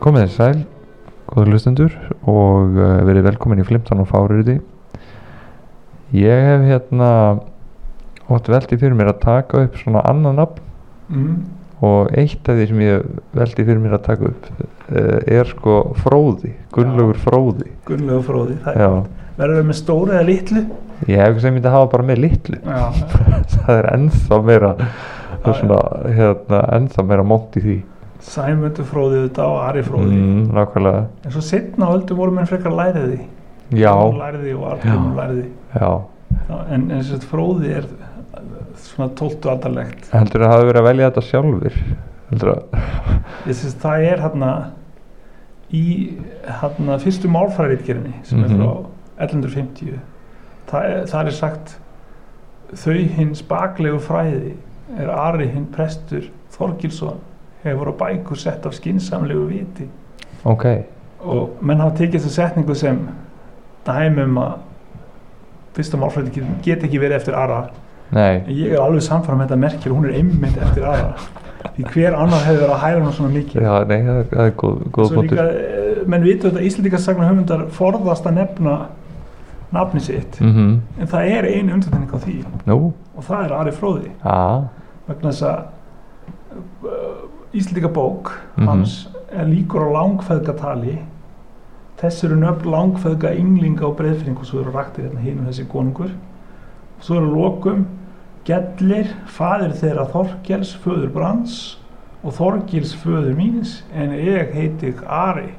komið þér sæl góður hlustendur og uh, verið velkomin í Flimtan og Fáruriti ég hef hérna ótt veldi fyrir mér að taka upp svona annan nafn. Mm. og eitt af því sem ég veldi fyrir mér að taka upp uh, er sko Fróði, Gunnlaugur Fróði. Gunnlegu fróði það er gott. verður við með stóru eða litlu? Ég hef sem myndi að hafa bara með litlu. Það er ennþá meira svona, hérna, ennþá meira mónt í því Sæmundur fróði þetta og Ari fróði. Mm, nákvæmlega. En svo setna á öldu voru menn frekar læriði já, læriði og Arnum læriði já. Það- en eins og þetta fróði er svona tóltu aldarlegt. Heldur að hafa verið að velja þetta sjálfur heldur að ég syns það er hérna í hérna fyrstu málfræðitgerinni sem Mhm. er frá 1150 það er, það er sagt þau hins baklegu fræði er Ari hinn prestur Þorgilsson hefur á bækur sett af skinsamlegu viti. Ok, og menn hafa tekið þessu setningu sem dæmum að fyrsta málfræði get ekki verið eftir en ég er alveg samfram með þetta merkir hún er einmitt eftir Ara. Því hver annar hefur verið að hæra hún svona mikið? Já, nei, það er, er góð, góð líka, eh, menn vitu þetta Íslandíkarsagnar höfundar forðast að nefna nafni sitt. Mhm, en það er einu undantekning á því. Nú, og það er Ari Fróði. Já vegna þess að Íslandíkabók Mhm. hans er líkur á langfeðgatali. Þess eru nöfn langfeðga ynglinga og breyðfring og svo eru raktir hérna hinn þessi konungur. Og svo eru lokum Gellir, fadir þeirra Þorkels, föður Brands og Þorgils föður míns en ég heiti Ari.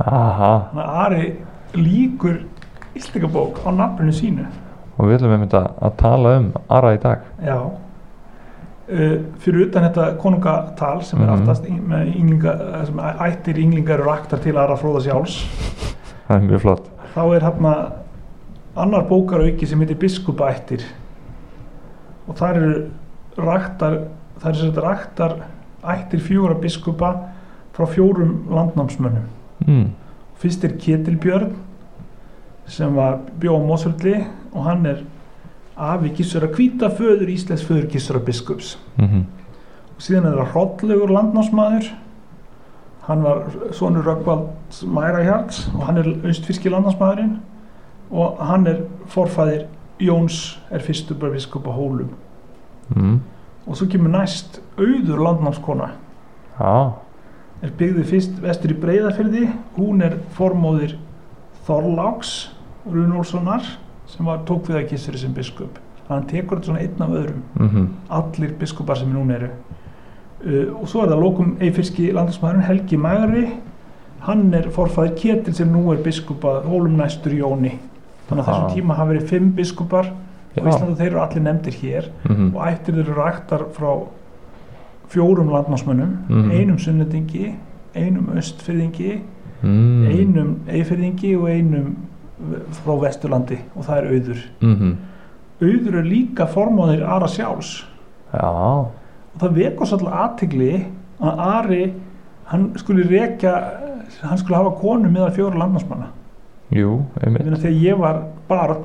Aha, Þannig að Ari líkur Íslandíkabók á nafninu sínu. Og við ætlum einmitt að, tala um Ara í dag. Já fyrir utan þetta konungatal sem er Mhm. aftast ynglinga, eh, sem ættir ynglingar eru raktar til aðra fróða sjálfs það er mjög flott þá er hérna annar bókarauki sem heitir biskupaættir og þar eru raktar þar er þetta raktar ættir fjóra biskupa frá fjórum landnámsmönnum mm. fyrst er Ketilbjörn sem var bjóð á Mosfelli og hann er afi Gissura Hvíta föður Íslands föður Gissura biskups. Mm og síðan er það Hrollaugur landnámsmaður. Hann var sonur Röggvalds Mærahjarts og hann er austfyrski landnámsmaðurinn. Og hann er forfæðir Jóns er fyrstu biskup á Hólum. Mm. og svo kemur næst auður landnámskona. Já, er byggðið fyrst vestur í Breiðafyrði hún er formóðir Þorláks Runólfssonar sem var tók við að Gissuri sem biskup. Þannig að hann tekur þetta svona einn af öðrum. Mhm, allir biskupar sem núna eru. Uh, og svo er það lókum eifirski landslagsmaðurinn Helgi Magri. Hann er forfæðir Ketil sem nú er biskupa hólum næstur Jóni. Þannig að þessum tíma hafa verið fimm biskupar og þeir eru allir nefndir hér. Mhm, og ættir eru ræktar frá fjórum landnámsmönnum. Mhm. einum sunnendingi, einum östfyrðingi mm. einum eifirðingi og einum frá vesturlandi og það er auður. Mhm, auður er líka formóðir Ara sjálfs. Já, og það vekur svolítið aðtigli að Ari hann skuli rekja hann skuli hafa konu meðal fjóra landnámsmanna. Jú, einmitt. Þegar þegar ég var barn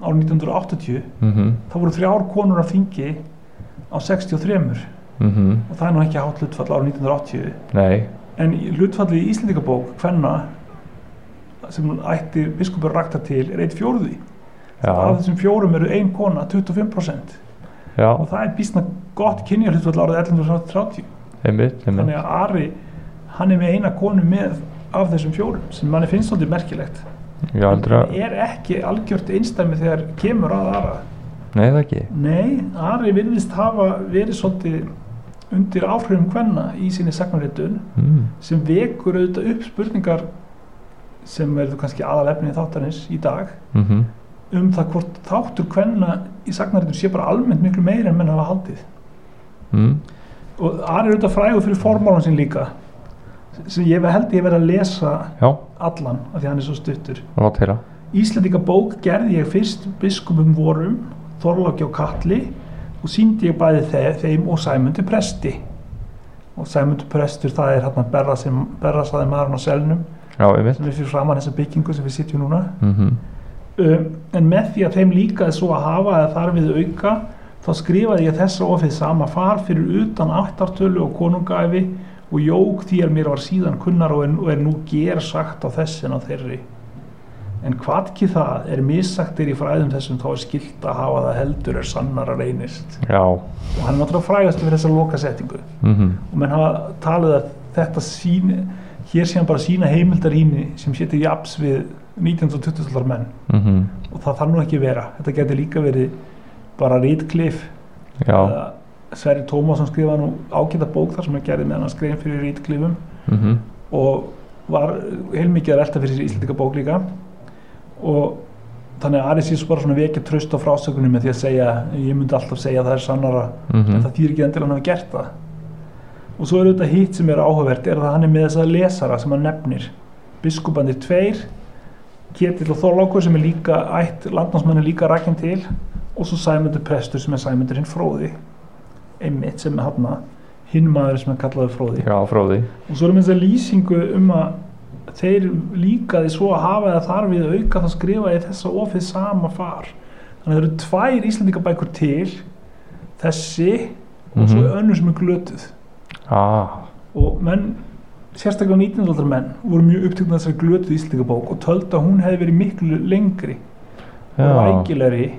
á 1980 mhm, þá voru þrjár konur af þingi á 63 mhm, og það er nú ekki hátt hlutfall á 1980 nei. En í hlutfalli í Íslandingabók hvenna sem ætti biskupur rakta til er eitt fjórði. Af þessum fjórum eru ein kona 25% já, og það er bísna gott kynja hlutfall árið 1130 einmitt, einmitt. Þannig að Ari hann er með eina konu með af þessum fjórum sem manni finnst svolítið merkilegt. Já, en er ekki algjört einstæmi þegar kemur að Ara. Nei það ekki. Nei, Ari virðist hafa verið svolítið undir áhrifum hvenna í sinni sagnaritun mm. sem vekur auðvitað upp spurningar sem verður kannski aðalefni þáttarins í dag mhm, um það hvort þáttur hvenna í sagnaritun sé bara almennt miklu meira en menn hafa haldið. Mm. og Ari er auðvitað frægur fyrir formálan sín líka sem ég held ég verið að lesa já, allan af því hann er svo stuttur. Íslandika bók gerði ég fyrst biskupum vorum Þorláki og Katli og síndi ég bæði þe þeim og Sæmundi presti. Og Sæmundi prestur það er hérna berra, sem, berra saði maðurinn á selnum sem er fyrir framann þessa byggingu sem við sitjum núna. Mhm, um, en með því að þeim líkaði svo að hafa eða þar við auka þá skrifaði ég þessa ofið sama far fyrir utan áttartölu og konungæfi og jók því er mér var síðan kunnar og er, og er nú ger sagt á þessi en á þeirri. En hvað ekki það er missagtir í fræðum þessum þá er skilt að hafa það heldur er sannara reynist. Já. Og hann er náttúrulega frægast fyrir þessa lokasettingu mhm, og menn hafa talið að þetta sín hér sé hann bara sína heimildarýni sem séti japs við 19. og 20. aldar menn mhm, og það þarf nú ekki að vera. Þetta getur líka verið bara eða Sverri Tómasson skrifaði nú ágæta bók þar sem hann gerði meðan hann skrifin fyrir Rítkliffum mhm, og var heilmikið að velta fyrir sér íslendika bók líka. Og þannig að Ari síðan bara svona vekja tröst á frásökunum með því að segja ég myndi alltaf segja að það er sannara. En mhm, það þýr ekki endilega hann hafi gert það og svo er auðvitað hitt sem er áhugavert er að hann er með þessa lesara sem hann nefnir. Biskupandir tveir Ketill og Þorlákur sem er líka ætt landnámsmann er líka rækinn til og svo Sæmundur prestur sem er Sæmundur hinn fróði. Einmitt sem er hann hinn maður sem er kallaður fróði. Já fróði. Og svo erum við þessa lýsingu um að þeir líka því svo að hafa það þar við að auka það skrifa í þessa ofið sama far. Þannig að það eru tvær Íslandingabækur til þessi og svo Mhm. önnur sem er glötuð ah, og menn sérstaklega 19. aldar menn voru mjög upptöknað þessari glötuð Íslandingabók og töldu að hún hefði verið miklu lengri og já. rækilegri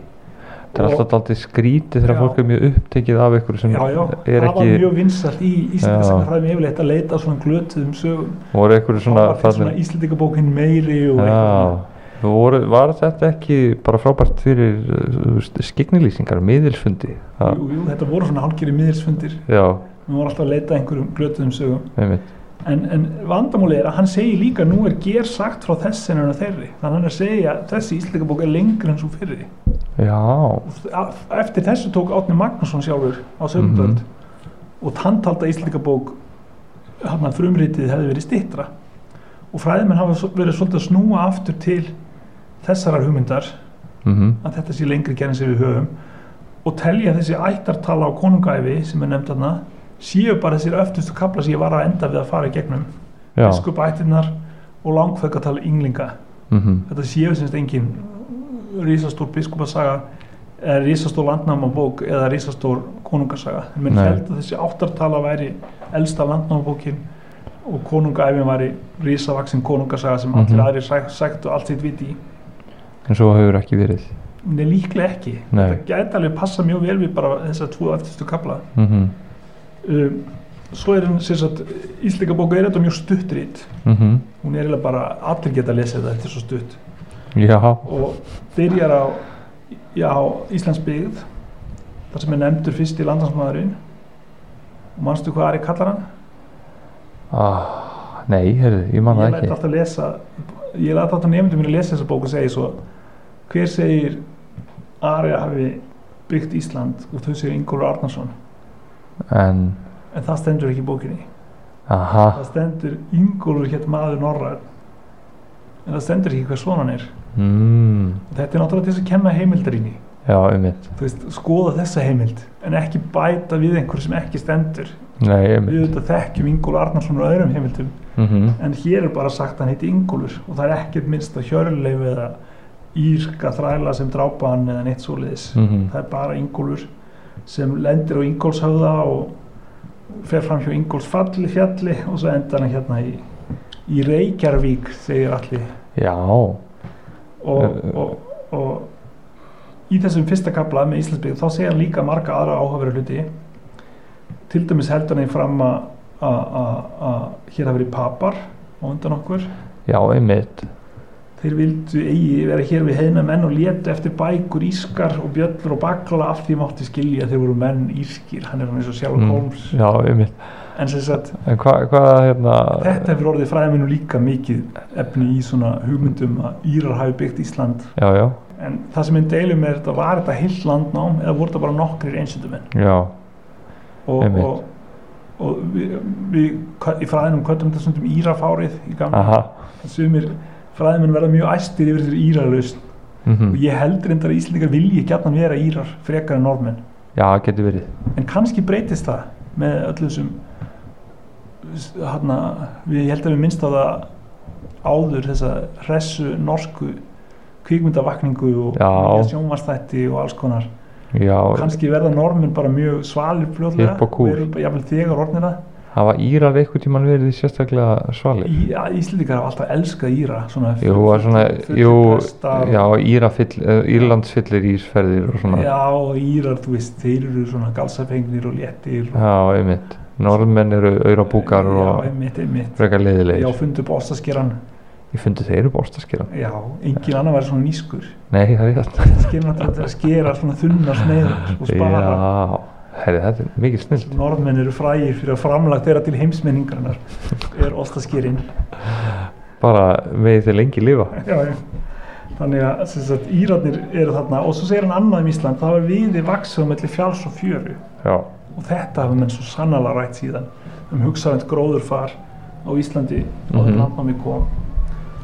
það er alltaf alltaf skrítið þegar Já. fólk er mjög upptekið af ykkur sem já, já, er það var ekki mjög vinsalt í yfirleitt að leita að svona glötuðum sögum. Ykkur það var svona Íslandingabókin meiri og eitthvað. Voru, var þetta ekki bara frábært fyrir uh, skiknilýsingar, miðilsfundi? Jú, jú, þetta voru svona hálfgerið miðilsfundir. Já, við vorum alltaf að leita einhverjum glötuðum sögum. En, en vandamáli er að hann segir líka nú er ger sagt frá þessi en þeirri. Þannig að hann er að segja að þessi íslendingabók er lengri en svo fyrri. Já, eftir þessu tók Átni Magnússon sjálfur á sögumdöld og hann taldi að íslendingabók hann að frumritið hefði verið stittra. Og fræðimenn hafa verið svolítið að snúa aftur til þessarar hugmyndar mhm, að þetta sé lengri gerðin sem við höfum og telja þessi ættartala á konungæfi sem er nefnd þarna séu bara þessir öftustu kapla sem ég var að enda við að fara í gegnum já biskupættirnar og langföggatala ynglinga mhm, þetta séu semst engin risastór biskupasaga eða risastór landnámabók eða risastór konungasaga Nei. held að þessi áttartala væri elsta landnámabókin og konungæfin væri risavaksin konungasaga sem allir Mhm. aðrir sæk, sæktu allt sitt viti í en svo hefur ekki verið Nei, líklega ekki. Nei. Þetta gæti alveg passa mjög vel við bara þessar tvo eftirstu kapla. mhm, Um, svo er hann, sagt, Íslika bóku er þetta mjög stuttrít. mhm, Hún er eiginlega bara, allir geta að lesa þetta, þetta er svo stutt. já, Og byrjar á, já, Íslands byggð, þar sem er nefndur fyrst í landansmaðurinn. Og manstu hvað Ari kallar hann? ah, nei, heyrðu, ég man ég það læt ekki alltaf lesa, ég læt alltaf nefndum mér að lesa þessa bók og segja svo, hver segir Ari hafi byggt Ísland og þau segir Ingólfur Arnarsson. En, En það stendur ekki í bókinni. aha Það stendur Ingólfur hétt maður Norræn. En það stendur ekki hvað svona hann er. mm, Þetta er náttúrulega til að kenna heimildarinni. já, veist, skoða þessa heimild. En ekki bæta við einhver sem ekki stendur. nei, Við auðvitað þekkjum Ingólfur Arnarsson og öðrum heimildum. mhm, En hér er bara sagt að hann heiti Ingólfur. Og það er ekkert minnst að hjörleif eða írska þræla sem drápa hann eða neitt svoleiðis. mhm, Það er bara Ingólfur sem lendir á Ingólfshöfða og fer fram hjá Ingólfsfalli fjalli og svo endar hann hérna í, í Reykjarvík segir allir já, og, Eh, og, og í þessum fyrsta kapla með Íslandsbygg þá segir hann líka marga aðra áhugaverið hluti. Til dæmis heldur hann í fram að hér hafi verið papar á undan okkur. Já, einmitt þeir vildu eigi vera hér við heina menn og létu eftir bækur ískar og bjöllur og bakla af því mátti skilja þeir voru menn írskir. Hann er hann eins og Sherlock Mm, Holmes. Já, einmitt. En sem sagt en hvað, hva, hérna þetta hefur orðið fræðiminu líka mikið efni í svona hugmyndum að Írar hafi byggt Ísland. Já, já, en það sem einn deilum er þetta var þetta heilt landnám eða voru þetta bara nokkrir einsöndumenn já, og, og, og við, kö- í fræðinum köttum þetta stundum Írafárið í gamla aha. sumir fræðimenn verða mjög æstir yfir þessi Íralaust mhm, og ég heldur reyndar að Íslandingar vilji gætnan vera Írar frekar en norðmenn. Já, getur verið. En kannski breytist það með öllu þessum við ég held að við minnst á það áður þessa hressu norsku kvikmyndavakningu og sjónvarstætti og alls konar. Já, kannski verða normin bara mjög svalir fljóðlega Hipp og kúl. og eru bara jafnvel þegar orðnir það hafa Írar eitthvað tíman verið sérstaklega svalir ja, Íslendingar hafa alltaf elskað Íra svona Jú, svona, jú, já, Írafyll, Írlandsfyllir ísferðir og svona, Já, Írar, þú veist, þeir eru svona galsafengnir og léttir og, já, einmitt. Norðmenn eru auðrabúkar Já, og frekar Já, leiðilegir fundu bóstaskeran Ég fundi þeir eru bóstaskera Já, engin annar væri svona nýskur Nei, það er þetta Skeran að skera svona þunna sneiður og spara. Já, herri, þetta er mikið snill Norðmenn eru frægir fyrir að framlagt þeirra til heimsmenningarnar er ostaskerinn Bara með þeir lengi lifa. Já, já. þannig að sagt, Írarnir eru þarna. Og svo segir hann annað um Ísland það var viði vaksið melli fjáls og fjöru. Já, og þetta hafa menn svo sannlega rætt síðan um hugsaðvend gróðurfar á Íslandi á Mhm. þetta landnámi kom.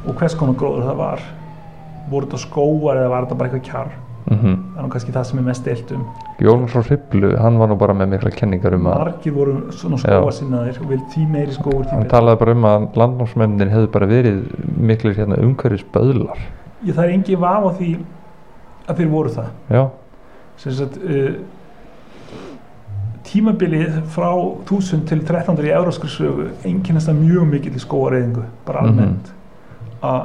Og hvers konar gróður það var? Voru þetta skóar eða var þetta bara eitthvað kjarr mm það er nú kannski það sem er mest deilt um. Frá Hriblu, hann var nú bara með mikla kenningar um að margir voru svona skóasinnaðir og vil tí meiri skóur tí hann talaði bara um að landnámsmennin hefðu bara verið miklir hérna umhverfis böðlar ég það er engin vaf á því að þeir voru það. Sagt uh, tímabilið frá 1000 til 1300 í euróskri sögu einkennast það mjög mikil í skóareiðingu bara Mhm. almennt. Að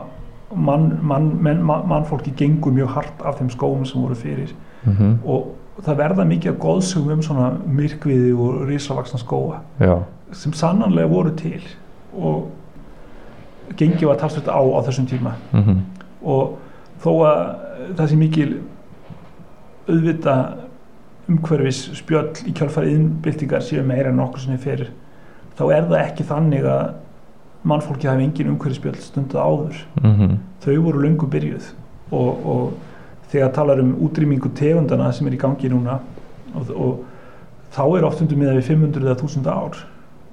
mann, mann, menn, mann, mannfólki gengur mjög hart af þeim skóum sem voru fyrir. Mm og það verða mikið af góðsögum um svona myrkviði og risavaksna skóa já, sem sannanlega voru til og gengið var talsveit á á þessum tíma. Mm og þó að það sé mikil auðvita umhverfis spjöll í kjálfarið innbyltingar séu meira en nokkur sem er fyrir þá er það ekki þannig að mannfólki hafi engin umhverfis spjöll stundu áður. Mm þau voru löngu byrjuð og, og þegar talar um útrýmingu tegundana sem er í gangi núna og, og þá er oft undir miða við 500 eða 1000 ár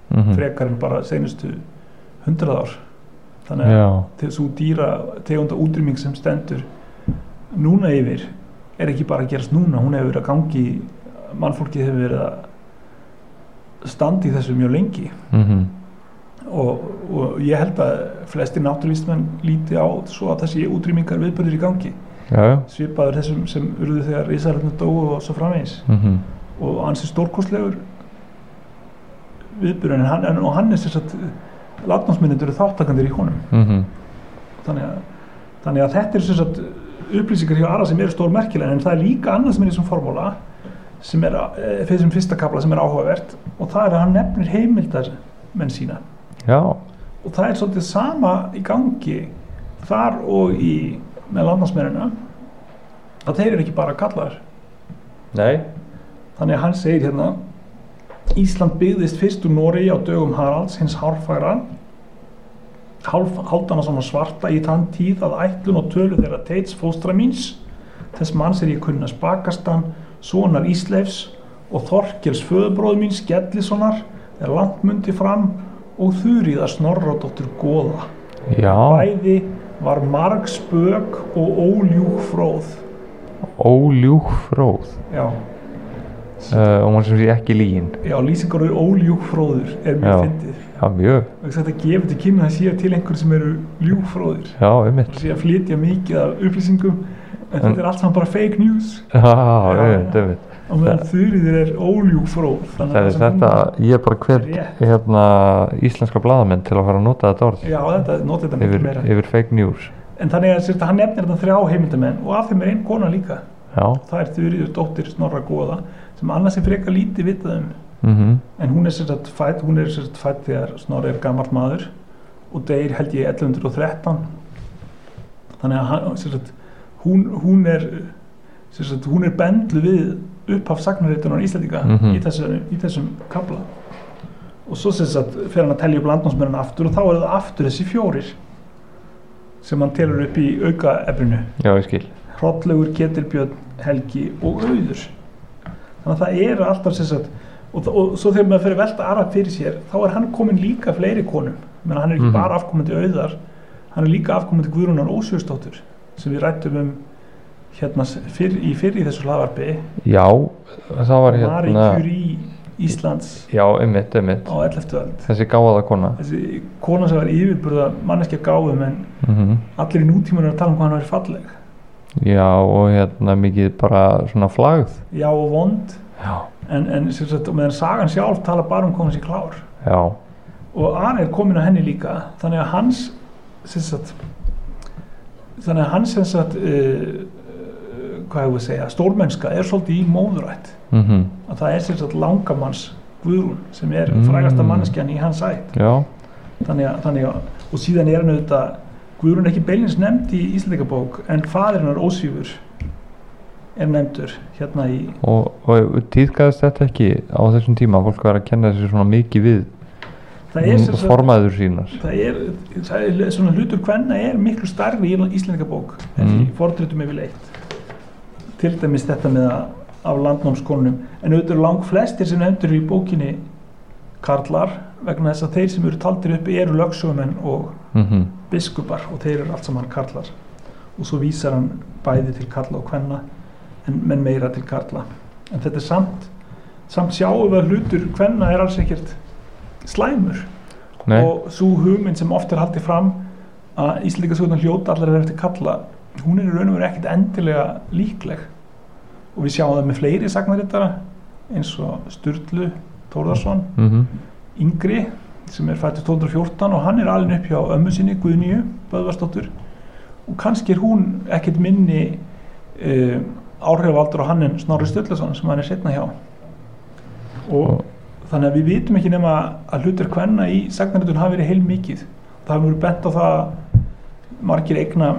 -hmm. frekar en bara seinustu 100 ár. Þannig að þessu dýra tegunda útrýming sem stendur núna yfir er ekki bara að gerast núna hún hefur verið að gangi mannfólkið hefur verið að standa í þessu mjög lengi. Mm og, og ég held að flestir náttúrlýstmenn líti á svo að þessi útrýmingar viðbörður í gangi. Já, já. Svipaður þessum sem urðu þegar Ísaröfnum dóu og svo framvegis. Mm og hans er stórkostlegur viðbörður en hann, og hann er sér satt látnámsmyndir eru þáttakandir í honum. -hmm. þannig að, þannig að þetta er sagt upplýsingar hjá Ara sem eru stór merkilega en það er líka annað sem er í þessum formúla sem er fyrir þessum fyrsta kapla sem er áhugavert og það er að hann nefnir heimildar menn sína Já, og það er svolítið sama í gangi þar og í með landnámsmennina að þeir eru ekki bara kallaðar nei. Þannig að hann segir hérna Ísland byggðist fyrst úr Noregi á dögum Haralds hins hárfagra. Haldana svona svarta í þann tíð að ætlun og tölu þeirra teits fóstra míns þess manns er ég kunna spakastan sonar Ísleifs og Þorkels föðubróð mín Skellissonar er landmundi fram og þurriða Snorradóttur Góða Já, bæði var marg spök og óljúk fróð. Óljúk fróð? Já, uh, og mann sem sé ekki lígin já lýsingar og óljúk fróður er mjög fyndið. Já, mjög, og þetta gefur til kynna að séu til einhverju sem eru ljúfróðir já, einmitt. Og séu að flytja mikið af upplýsingum en þetta er allt saman bara fake news. Já, já. einmitt og meðan þurriðir er óljúfróð þannig Það er þetta, ég er bara hver Rétt. hérna íslenska blaðamenn til að fara að nota þetta orð. Já þetta nota þetta yfir, meira. yfir fake news. En þannig að sérst, hann nefnir þetta þrjá heimildamenn og af þeim er einn kona líka. Já, það er þurriður dóttir Snorra Góða sem annars er frekar lítið vitað um. Mhm, en hún er sérst fætt hún er sérst fætt þegar Snorri er gammal maður og deyr held ég 1113 þannig að hann, sérst, hún, hún er sérst, hún er bendlu við upphaf sagnarreitunar Íslandika Mhm. í, þessu, í þessum kabla og svo sérst fer hann að telja upp landnámsmennina aftur og þá er það aftur þessi fjórir sem hann telur upp í auka efrinu Hrollaugur, Ketilbjörn, Helgi og Auður. Þannig að það eru alltaf sem sagt og, og svo þegar maður fyrir að velta Arab fyrir sér þá er hann komin líka fleiri konum. Menn hann er ekki Mhm. bara afkomandi Auðar hann er líka afkomandi Guðrúnar Ósjöstóttur sem við rættum um hérna fyrr, í fyrr í þessu hlaðvarpi. Já, það var Marie hérna Curie Íslands. Já, einmitt, einmitt. Á 11. öld. Þessi gáða kona. Þessi kona sem var yfirburða manneskja gáðum en mm allir í nútíman að tala um hvað hann var falleg. Já, og hérna mikið bara svona flagð. Já og vond. Já, en, en sem sagt, meðan sagan sjálf tala bara um hvað hann sé klár. Já, og Ari er komin á henni líka þannig að hans sem sagt, þannig að hans sem sagt, uh, hvað hefur að segja stórmennska er svolítið í móðurætt. Mhm, að það er sagt langamanns Guðrún sem er Mm. frægasta manneskjan í hans ætt. Þannig að, þannig að og síðan er hann auðvitað Guðrún er ekki beinins nefnd í Íslandingabók en fadir hennar Ósvífur er nefndur hérna í og, og tíðgæðist þetta ekki á þessum tíma? Fólk var að kenna sér svona mikið við formaður sínar. Það er, það er svona hlutur hvenna er miklu starfi í Íslandingabók en Mm. í fordritum yfirleitt til dæmis þetta með að af landnámskonunum. En auðvitað eru lang flestir sem nefndur í bókinni karlar vegna þess að þeir sem eru taldir uppi eru lögsögumenn og mhm, biskupar og þeir eru allt saman karlar. Og svo vísar hann bæði til karla og kvenna en menn meira til karla. En þetta er samt samt sjáum við að hlutur kvenna er alls ekkert slæmur. Nei, og svo hugmynd sem oft er haldið fram að Íslandingasögurnar hljóta allar vera eftir kalla hún er í raun og veru ekkert endilega líkleg. Og við sjáum það með fleiri sagnarittara eins og Sturlu Þórðarsson mhm, yngri sem er fættið 1214 og hann er alveg upp hjá ömmu sinni Guðnýju Böðvarsdóttur. Og kannski er hún ekkert minni uh, áhrifavaldur á hann en Snorri Sturluson sem hann er setna hjá. Og þannig að við vitum ekki nema að hlutur hvenna í sagnaritun hafi verið heil mikið það hafi verið bent á það að margir eigna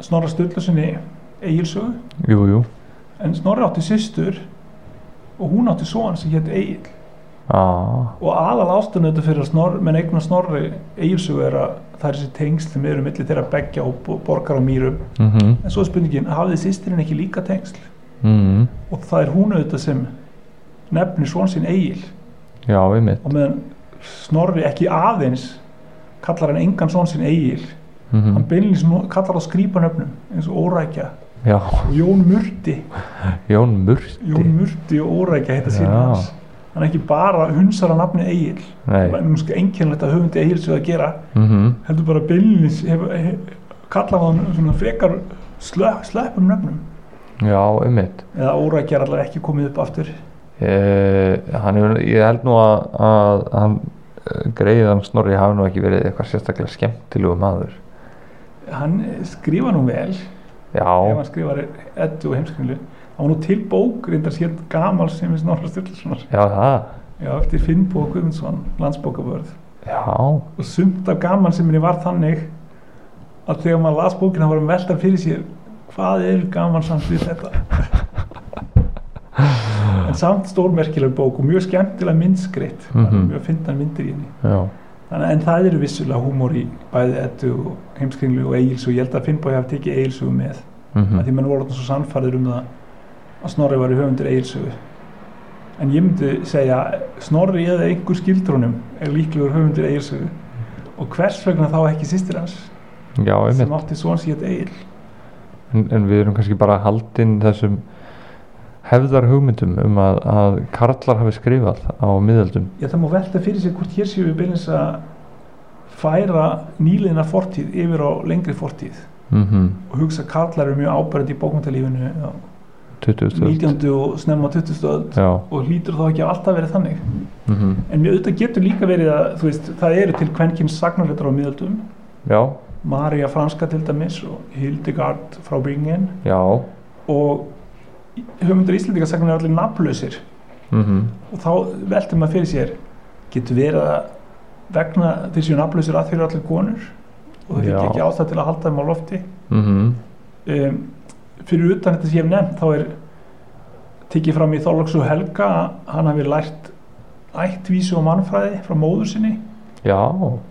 Snorra Sturlusinni Egilsögu jú, jú. En Snorri átti systur og hún átti son sem hétt Egil. Ah, og aðal ástunni þetta fyrir að snorri, menn eignar snorri eigilsugu er að það er þessi tengsl sem eru milli þeirra beggja og bo- borgar á mýrum. Mhm, en svo er spurningin, hafði sýstirinn ekki líka tengsl? Mhm. Og það er hún auðvitað sem nefnir svon sinn eigil já, einmitt. Og meðan snorri ekki aðeins kallar hann engan svon sinn eigil mhm, hann beinlýs kallar á skrýpanöfnum eins og órækja. Já, og Jón Murti. Jón Murti. Jón Murti og órækja heita síðan hans. Hann er ekki bara hunsar að nafni eigil nei, það er mjög einkennilegt að höfundi eigils við að gera. Mhm, heldur bara beinlýnis hef, hef, kalla hann svona frekar slöpp, sleppum nöfnum. Já, einmitt. Eða órækjar allar ekki komið upp aftur. Eh, hann ég held nú að, að hann eh, greiðan Snorri hafi nú ekki verið eitthvað sérstaklega skemmtilegu maður hann skrifa nú vel. Ef já, hann skrifar eddu og heimskringlu hann var nú til bók reyndar sér gamal sem er Snorra Sturlusonar. Já það. Já, eftir Finnbók Guðmundsson landsbókavörð. Já, og sumt af gaman sem henni var þannig að þegar maður las bókina var hann velta fyrir sér hvað er gaman samt við þetta? En samt stórmerkileg bók og mjög skemmtilega myndskreitt mm Mhm. mjög fyndar myndir í henni. Já, Þannig, en það eru vissulega húmor í bæði ettu og heimskringlu og eigils og ég held að Finnbói hafi tekið eigilsugu með. Mhm, að því mann voru orðin svo sannfærður um það að Snorri var í höfundur eigilsugu en ég myndi segja Snorri eða einhver skildrónum er líklegur höfundur eigilsugu og hvers vegna þá ekki sýstir hans? Já, sem átti svon sér eigil en, en við erum kannski bara haldin þessum hefðar hugmyndum um að, að karlar hafi skrifað á miðöldum ég það má velta fyrir sér hvort hér séu við beinins að færa nýliðina fortíð yfir á lengri fortíð mhm, og hugsa að karlar eru mjög ábærið í bókmyndalífinu á 20. öld. 19. og snemma 20. öld já, og hlýtur þá ekki alltaf verið þannig mhm, en mér auðvitað getur líka verið að þú veist, það eru til kvenkins sagnarleitar á miðöldum já, Maria Franska til dæmis og Hildegard frá Bingen já og höfundur Íslandika sagnar er allir nafnlausir. Mhm, og þá veltur maður fyrir sér getur verið að vegna þeir séu nafnlausir að þeir eru allir konur? Og það er ekki ástæð til að halda þeim á lofti? Mhm, um, fyrir utan þetta sem ég hef nefnt þá er tekið fram í Þorlóksu Helga að hann hafi lært ættvísu og mannfræði frá móður sinni. Já.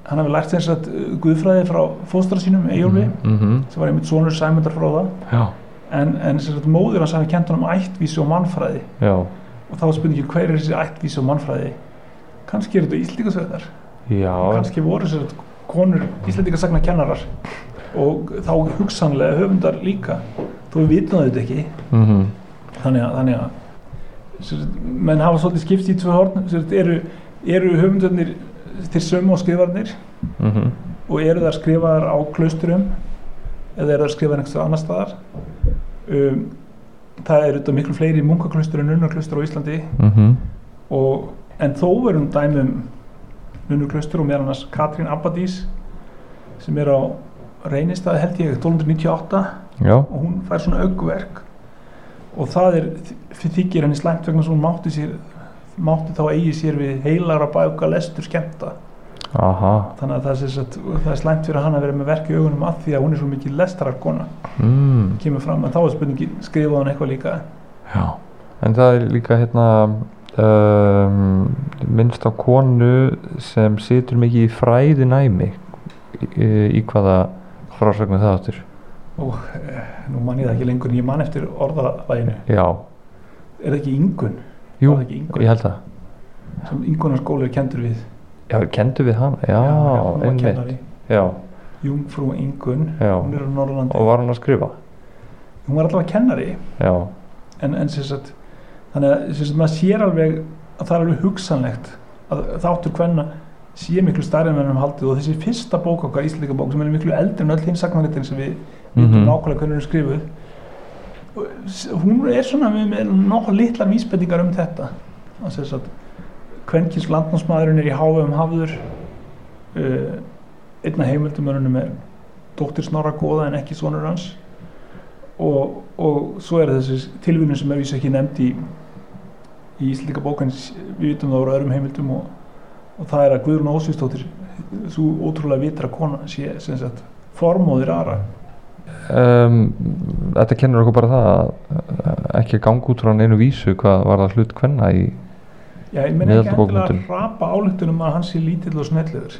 Hann hafi lært þess að guðfræði frá fóstra sínum Eyjólfi mhm, sem var einmitt sonur Sæmundar fróða. Já, en, en móður hans hafi kent honum ættvísu og mannfræði. Já, og þá spurningin hver er þessi ættvísu og mannfræði? Kannski er þetta já. Kannski voru sér konur Íslendingasagna kennarar. Og þá hugsanlega höfundar líka. Þó við vitum það auðvitað ekki. Mhm, þannig að, þannig að sér, menn hafa svolítið skipt í tvö sér, eru, eru höfundarnir til sömu og skrifarnir? Mhm, og eru þar skrifaðar á klausturum eða eru þar skrifaðar einhverstað annar staðar um, það eru þetta miklu fleiri munkaklaustur en unnaklaustur á Íslandi. Mhm, og, en þó verum dæmum nunnuklaustur og meðan hans Katrín Abbadís sem er á reynistæði held ég 1298 já, og hún fær svona augverk. Og það er þykir henni slæmt vegna svo hún mátti sér mátti þá eigi sér við heilara bæka lestur skemmta aha. Þannig að það, sagt, það er slæmt fyrir hann að vera með verk í augunum að því að hún er svo mikið lestararkona mm, kemur fram, en þá er spurningi skrifaði hann eitthvað líka? Já, en það er líka hérna um, minnst á konu sem situr mikið í fræði næmi í, í hvaða frásögnu það áttur og eh, nú man ég það ekki lengur en ég man eftir orðalæginu já, er það ekki yngun jú, ekki ég held það. Sem yngunarskóli er kendur við já, kendu við hann, já, var einmitt. kennari. Já, Jungfrú Ingun, Já. hún er á Norrlandi og var hann að skrifa? Hún var allavega kennari. Já, en, en sem sagt þannig að sagt, maður sér alveg að það er alveg hugsanlegt að þáttur hvenna sé miklu en við erum haldið. Og þessi fyrsta bók okkar, Ísleika bók sem er miklu eldri en öll hinn sagnaritin sem við vitum Mhm. nákvæmlega hvernig hún skrifuð. Og hún er svona með, með nokkuð litlar vísbendingar um þetta. Að sem sagt kvenkins landnámsmaðurinn er í hávegum hafður uh, einna heimildumörunum er dóttir Snorra Góða en ekki sonur hans. Og, og svo er þessi tilvíðun sem er vísu ekki nefnd í í Íslika bókan við vitum það voru öðrum heimildum og, og það er að Guðrún Ósvísdóttir svo ótrúlega vitra kona sé sem sagt formóðir Ara. Um, þetta kennur okkur bara það að uh, ekki ganga út frá neinu vísu hvað var það hlut hvenna í Já, ég meina ekki endilega að rapa álíktunum að hann sé lítill og snelliður